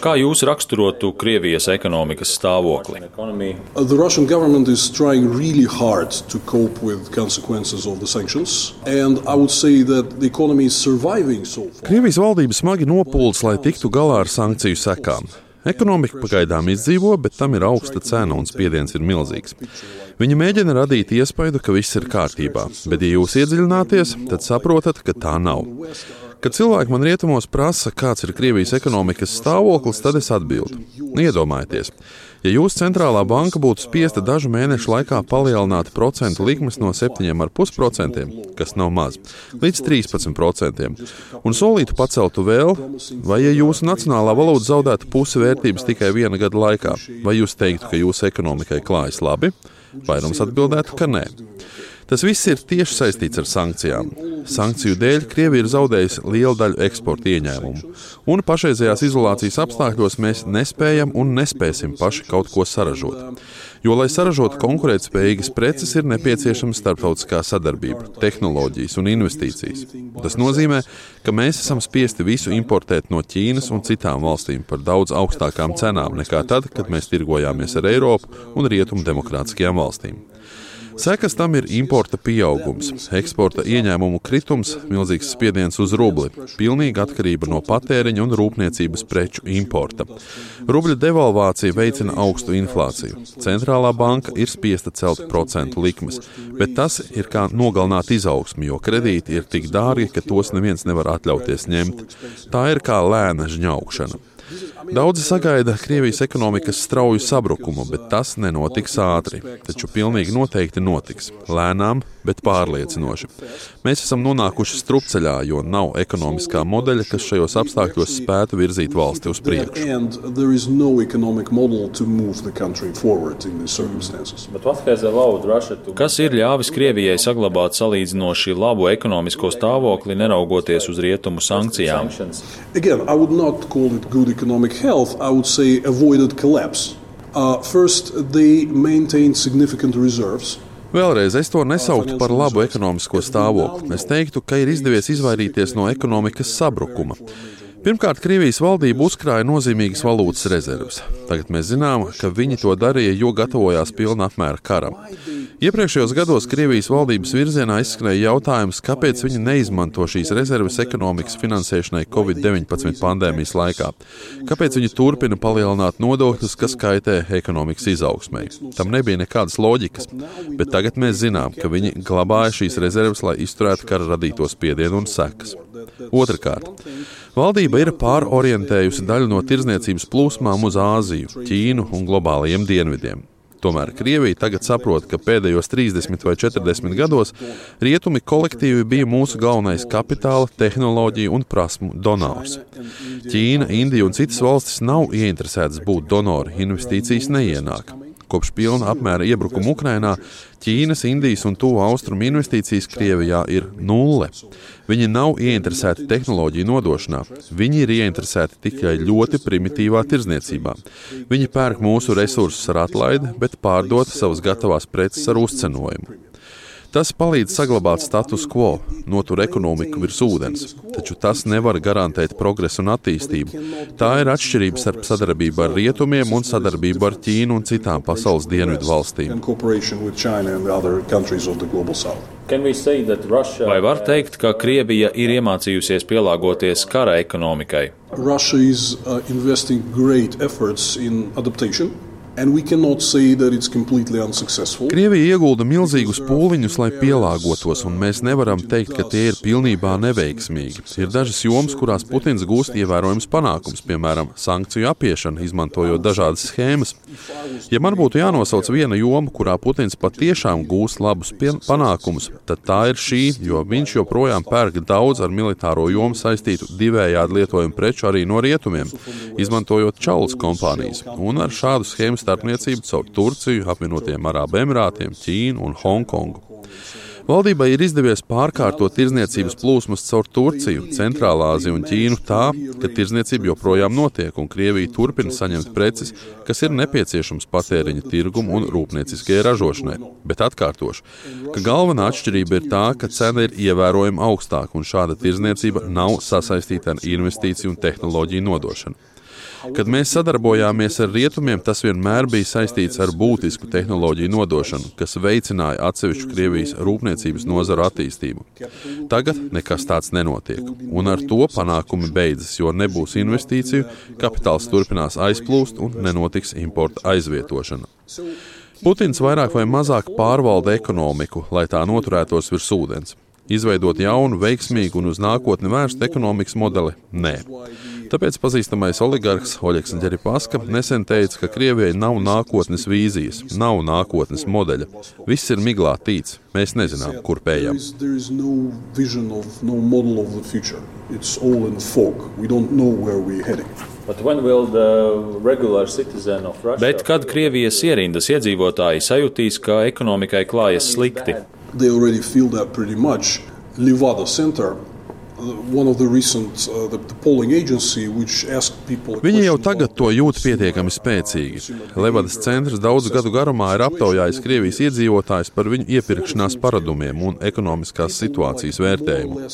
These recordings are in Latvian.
Kā jūs raksturotu Krievijas ekonomikas stāvokli? Uh, The Russian government is trying really hard to cope with consequences of the sanctions, and I would say that the economy is surviving so far. Krievijas valdība smagi nopūlas, lai tiktu galā ar sankciju sekām. Ekonomika pagaidām izdzīvo, bet tam ir augsta cena un spiediens ir milzīgs. Viņi mēģina radīt iespaidu, ka viss ir kārtībā, bet, ja jūs iedziļināties, tad saprotat, ka tā nav. Kad cilvēki man rietumos prasa, kāds ir Krievijas ekonomikas stāvoklis, tad es atbildu: Iedomājieties, ja jūsu centrālā banka būtu spiesta dažu mēnešu laikā palielināt procentu likmes no 7,5%, kas nav maz, līdz 13%, un solītu paceltu vēl, vai ja jūsu nacionālā valūta zaudētu pusi vērtības tikai viena gada laikā, vai jūs teiktu, ka jūsu ekonomikai klājas labi? Vairums atbildētu, ka nē. Tas viss ir tieši saistīts ar sankcijām. Sankciju dēļ Krievija ir zaudējusi lielu daļu eksporta ieņēmumu, un pašreizējās izolācijas apstākļos mēs nespējam un nespēsim paši kaut ko saražot. Jo, lai saražotu konkurētspējīgas preces, ir nepieciešama starptautiskā sadarbība, tehnoloģijas un investīcijas. Tas nozīmē, ka mēs esam spiesti visu importēt no Ķīnas un citām valstīm par daudz augstākām cenām nekā tad, kad mēs tirgojāmies ar Eiropu un Rietumu demokrātiskajām valstīm. Sekas tam ir importa pieaugums, eksporta ieņēmumu kritums, milzīgs spiediens uz rubli, pilnīga atkarība no patēriņa un rūpniecības preču importa. Rubļa devalvācija veicina augstu inflāciju. Centrālā banka ir spiesta celt procentu likmes, bet tas ir kā nogalināt izaugsmi, jo kredīti ir tik dārgi, ka tos neviens nevar atļauties ņemt. Tā ir kā lēna žņaukšana. Daudzi sagaida Krievijas ekonomikas strauju sabrukumu, bet tas nenotiks ātri. Taču pilnīgi noteikti notiks. Lēnām, bet pārliecinoši. Mēs esam nonākuši strupceļā, jo nav ekonomiskā modeļa, kas šajos apstākļos spētu virzīt valsti uz priekšu. Kas ir ļāvis Krievijai saglabāt salīdzinoši labu ekonomisko stāvokli, neraugoties uz rietumu sankcijām? Again, Health, I would say avoided collapse. Uh, first, they maintained significant reserves. Vēlreiz es to nesauktu par labu ekonomisko stāvokli. Es teiktu, ka ir izdevies izvairīties no ekonomikas sabrukuma. Pirmkārt, Krievijas valdība uzkrāja nozīmīgas valūtas rezerves. Tagad mēs zinām, ka viņi to darīja, jo gatavojās pilna apmēra karam. Iepriekšējos gados Krievijas valdības virzienā izskanēja jautājums, kāpēc viņi neizmanto šīs rezerves ekonomikas finansēšanai Covid-19 pandēmijas laikā. Kāpēc viņi turpina palielināt nodokļus, kas kaitē ekonomikas izaugsmai? Tam nebija nekādas loģikas, bet tagad mēs zinām, ka viņi glabāja šīs rezerves, lai izturētu kara radīto spiedienu un sekas. Otrakārt, valdība ir pārorientējusi daļu no tirzniecības plūsmām uz Āziju, Ķīnu un globālajiem dienvidiem. Tomēr Krievija tagad saprot, ka pēdējos 30 vai 40 gados rietumi kolektīvi bija mūsu galvenais kapitāla, tehnoloģiju un prasmu donors. Ķīna, Indija un citas valstis nav ieinteresētas būt donori, investīcijas neienāk. Kopš pilna apmēra iebrukuma Ukrainā Ķīnas, Indijas un Tuvu Austrumu investīcijas Krievijā ir nulle. Viņi nav ieinteresēti tehnoloģiju nodošanā, viņi ir ieinteresēti tikai ļoti primitīvā tirdzniecībā. Viņi pērk mūsu resursus ar atlaidi, bet pārdod savas gatavās preces ar uzcenojumu. Tas palīdz saglabāt status quo, notur ekonomiku virs ūdens, taču tas nevar garantēt progresu un attīstību. Tā ir atšķirība starp sadarbību ar rietumiem un sadarbību ar Ķīnu un citām pasaules dienvidu valstīm. Vai var teikt, ka Krievija ir iemācījusies pielāgoties kara ekonomikai? Russia is uh, investing great efforts in adaptation. And we cannot say that it's completely unsuccessful. Krievija iegulda milzīgus pūliņus, lai pielāgotos, un mēs nevaram teikt, ka tie ir pilnībā neveiksmīgi. Ir dažas jomas, kurās Putins gūst ievērojams panākums, piemēram, sankciju apiešana, izmantojot dažādas schēmas. Ja man būtu jānosauc viena joma, kurā Putins patiešām gūst labus panākumus, tad tā ir šī, jo viņš joprojām pērk daudz ar militāro jomu saistītu divējādi lietojumu preču arī no rietumiem, izmantojot čaulas kompānijas. Un ar šādu schēmu starpniecību caur Turciju, apvienotiem Arābu Emirātiem, Ķīnu un Hongkongu. Valdībai ir izdevies pārkārtot tirzniecības plūsmas caur Turciju, Centrālā Aziju un Ķīnu tā, ka tirzniecība joprojām notiek un Krievija turpina saņemt preces, kas ir nepieciešams patēriņa tirgumu un rūpnieciskajai ražošanai. Bet atkārtošu, ka galvenā atšķirība ir tā, ka cena ir ievērojami augstāka un šāda tirzniecība nav sasaistīta ar investīciju un tehnoloģiju nodošanu. Kad mēs sadarbojāmies ar rietumiem, tas vienmēr bija saistīts ar būtisku tehnoloģiju nodošanu, kas veicināja atsevišķu Krievijas rūpniecības nozaru attīstību. Tagad nekas tāds nenotiek, un ar to panākumi beidzas, jo nebūs investīciju, kapitāls turpinās aizplūst un nenotiks importa aizvietošana. Putins vairāk vai mazāk pārvalda ekonomiku, lai tā noturētos virs ūdens. Izveidot jaunu, veiksmīgu un uz nākotni vērstu ekonomikas modeli? Nē. Tāpēc pazīstamais oligarks Oļegs Džeripaska nesen teica, ka Krievijai nav nākotnes vīzijas, nav nākotnes modeļa. Viss ir miglā tīts. Mēs nezinām, kur pējam. Bet kad Krievijas ierindas iedzīvotāji sajutīs, ka ekonomikai klājas slikti? Livada Center Recent, uh, the, the Viņi jau tagad to jūt pietiekami spēcīgi. Levadas centrs daudzu gadu garumā ir aptaujājis Krievijas iedzīvotājus par viņu iepirkšanās paradumiem un ekonomiskās situācijas vērtējumu.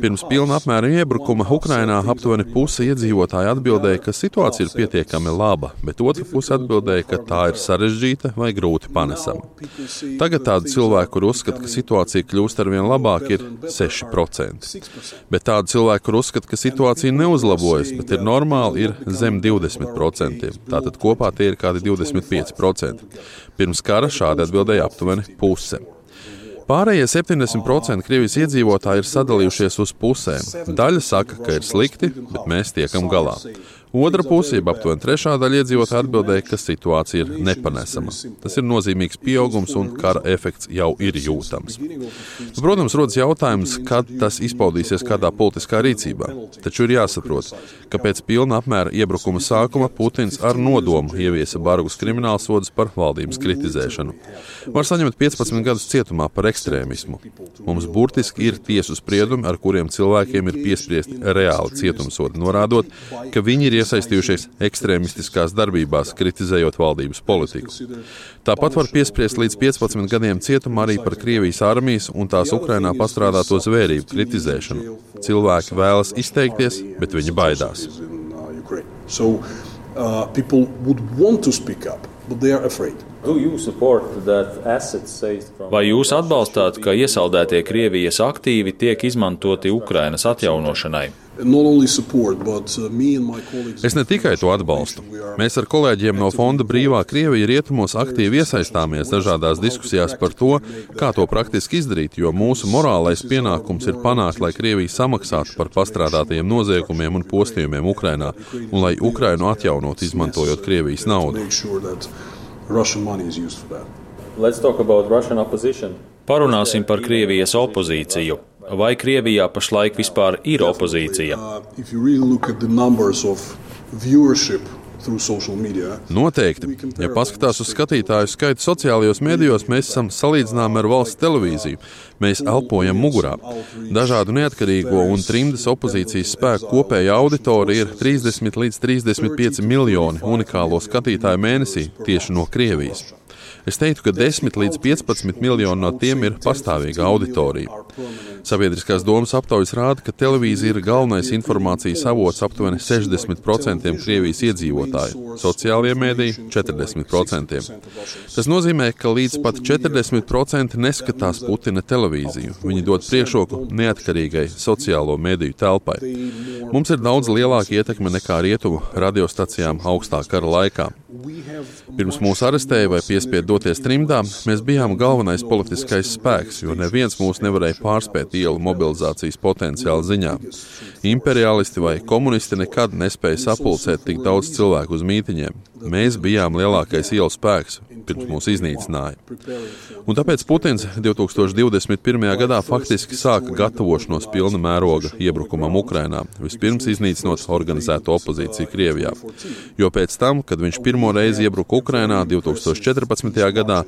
Pirms pilna apmēra iebrukuma Ukrainā aptuveni puse iedzīvotāji atbildēja, ka situācija ir pietiekami laba, bet otra puse atbildēja, ka tā ir sarežģīta vai grūti panesama. Tagad tādu cilvēku, kur uzskata, ka situācija kļūst ar vien labāk, ir 6% bet tādu cilvēku, kur uzskata, ka situācija neuzlabojas, bet ir normāli, ir zem 20%. Tātad kopā tie ir kādi 25%. Pirms kara šādi atbildēja aptuveni puse. Pārējie 70% Krievijas iedzīvotāji ir sadalījušies uz pusēm. Daļa saka, ka ir slikti, bet mēs tiekam galā. Otra jeb aptuveni trešā daļa iedzīvotāji atbildēja, ka situācija ir nepanesama. Tas ir nozīmīgs pieaugums un kara efekts jau ir jūtams. Nu, protams, rodas jautājums, kad tas izpaudīsies kādā politiskā rīcībā. Taču ir jāsaprot, ka pēc pilna apmēra iebrukuma sākuma Putins ar nodomu ieviesa bargus kriminālsodus par valdības kritizēšanu. Var saņemt 15 gadus cietumā par ekstrēmismu. Mums burtiski ir tiesu spriedumi, ar kuriem cilvēkiem ir piespriesti reāli cietumsodi, norādot, ka viņi ir iesaistījušies ekstrēmistiskās darbībās, kritizējot valdības politiku. Tāpat var piespriest līdz 15 gadiem cietumā arī par Krievijas armijas un tās Ukrainā pastrādāto zvērību kritizēšanu. Cilvēki vēlas izteikties, bet viņi baidās. So, uh, people would want to speak up, but they are afraid. Vai jūs atbalstāt, ka iesaldētie Krievijas aktīvi tiek izmantoti Ukrainas atjaunošanai? Support, but, uh, es ne tikai to atbalstu. Mēs ar kolēģiem no Fonda Brīvā Krievija rietumos aktīvi iesaistāmies dažādās diskusijās par to, kā to praktiski izdarīt, jo mūsu morālais pienākums ir panākt, lai Krievija samaksātu par pastrādātajiem noziegumiem un postījumiem Ukrainā, un lai Ukrainu atjaunot, izmantojot Krievijas naudu. Russian money is used for that. Let's talk about Russian opposition. Parunāsim par Krievijas opozīciju. Vai Krievijā pašlaik vispār ir opozīcija? Noteikti. Ja paskatās uz skatītāju skaitu sociālajos medijos, mēs esam salīdzināmi ar valsts televīziju. Mēs elpojam mugurā. Dažādu neatkarīgo un trimdas opozīcijas spēku kopējā auditorija ir 30 līdz 35 miljoni unikālo skatītāju mēnesī tieši no Krievijas. Es teiktu, ka 10 līdz 15 miljoni no tiem ir pastāvīga auditorija. Sabiedriskās domas aptaujas rāda, ka televīzija ir galvenais informācijas avots aptuveni 60% Krievijas iedzīvotāju, sociālajie mēdīji 40%. Tas nozīmē, ka līdz pat 40% neskatās Putina televīziju. Viņi dod priekšroku neatkarīgai sociālo mediju telpai. Mums ir daudz lielāka ietekme nekā rietumu radiostacijām augstā kara laikā. Pirms mūs arestēja vai piespieda doties trimdā, mēs bijām galvenais politiskais spēks, jo neviens mūs nevarēja pārspēt ielu mobilizācijas potenciāla ziņā. Imperialisti vai komunisti nekad nespēja sapulcēt tik daudz cilvēku uz mītiņiem. Mēs bijām lielākais ielu spēks. Pirms mūs iznīcināja. Un tāpēc Putins 2021. gadā faktiski sāka gatavošanos pilna mēroga iebrukumam Ukrainā, vispirms iznīcinot organizēto opozīciju Krievijā. Jo pēc tam, kad viņš pirmo reizi iebruka Ukrainā 2014. gadā,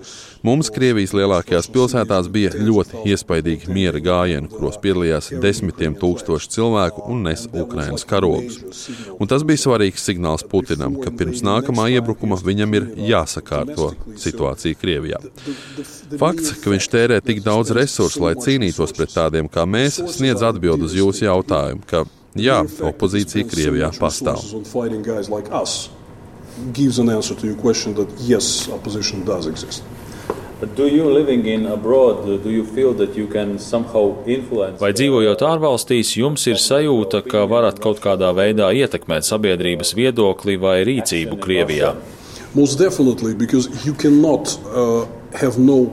mums Krievijas lielākajās pilsētās bija ļoti iespaidīgi miera gājieni, kuros piedalījās desmitiem tūkstoši cilvēku un nes Ukrainas karogus. Un tas bija svarīgs signāls Putinam, ka pirms nākamā iebrukuma viņam ir jāsakārto situācija Krievijā. Fakts, ka viņš tērē tik daudz resursu, lai cīnītos pret tādiem kā mēs, sniedz atbildi uz jūsu jautājumu, ka jā, opozīcija Krievijā pastāv. Gives an answer to your question that yes, opposition does exist. Vai dzīvojot ārvalstīs, jums ir sajūta, ka varat kaut kādā veidā ietekmēt sabiedrības viedokli vai rīcību Krievijā? Most definitely, because you cannot uh, No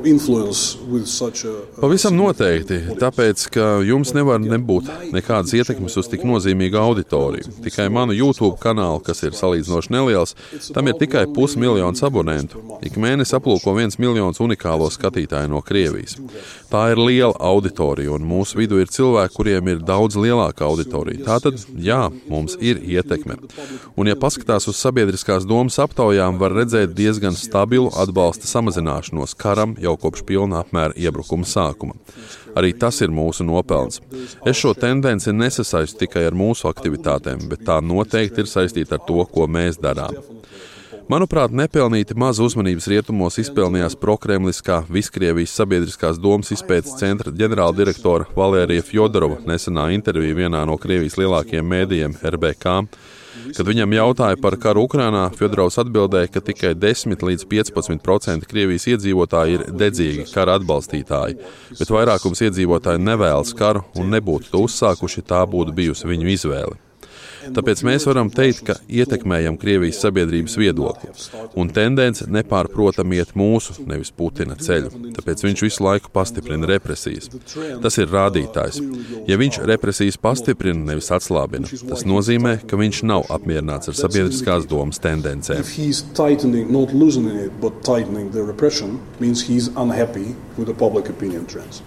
Pavisam noteikti, tāpēc, ka jums nevar nebūt nekādas ietekmes uz tik nozīmīgu auditoriju. Tikai manu YouTube kanālu, kas ir salīdzinoši neliels, tam ir tikai pusmiljons abonentu. Ik mēnesi aplūko viens miljons unikālo skatītāju no Krievijas. Tā ir liela auditorija, un mūsu vidū ir cilvēki, kuriem ir daudz lielāka auditorija. Tātad, jā, mums ir ietekme. Un, ja paskatās uz sabiedriskās domas aptaujām, var redzēt diezgan stabilu atbalsta samazināšanos karam jau kopš pilna apmēra iebrukuma sākuma. Arī tas ir mūsu nopelns. Es šo tendenci nesasaistu tikai ar mūsu aktivitātēm, bet tā noteikti ir saistīta ar to, ko mēs darām. Manuprāt, nepelnīti maz uzmanības rietumos izpelnījās prokremliskā Viskrievijas sabiedriskās domas izpētes centra ģenerāldirektora Valērija Fjodorova nesenā intervija vienā no Krievijas lielākajiem mēdījiem RBK Kad viņam jautāja par karu Ukrajinā, Fjodorovs atbildēja, ka tikai 10 līdz 15% Krievijas iedzīvotāji ir dedzīgi kara atbalstītāji, bet vairākums iedzīvotāji nevēlas karu un nebūtu to uzsākuši, tā būtu bijusi viņu izvēle. Tāpēc mēs varam teikt, ka ietekmējam Krievijas sabiedrības viedokli. Un tendence nepārprotami iet mūsu, nevis Putina ceļu. Tāpēc viņš visu laiku pastiprina represijas. Tas ir rādītājs. Ja viņš represijas pastiprina, nevis atslābina, tas nozīmē, ka viņš nav apmierināts ar sabiedriskās domas tendencēm. Means he's unhappy with the public opinion trends.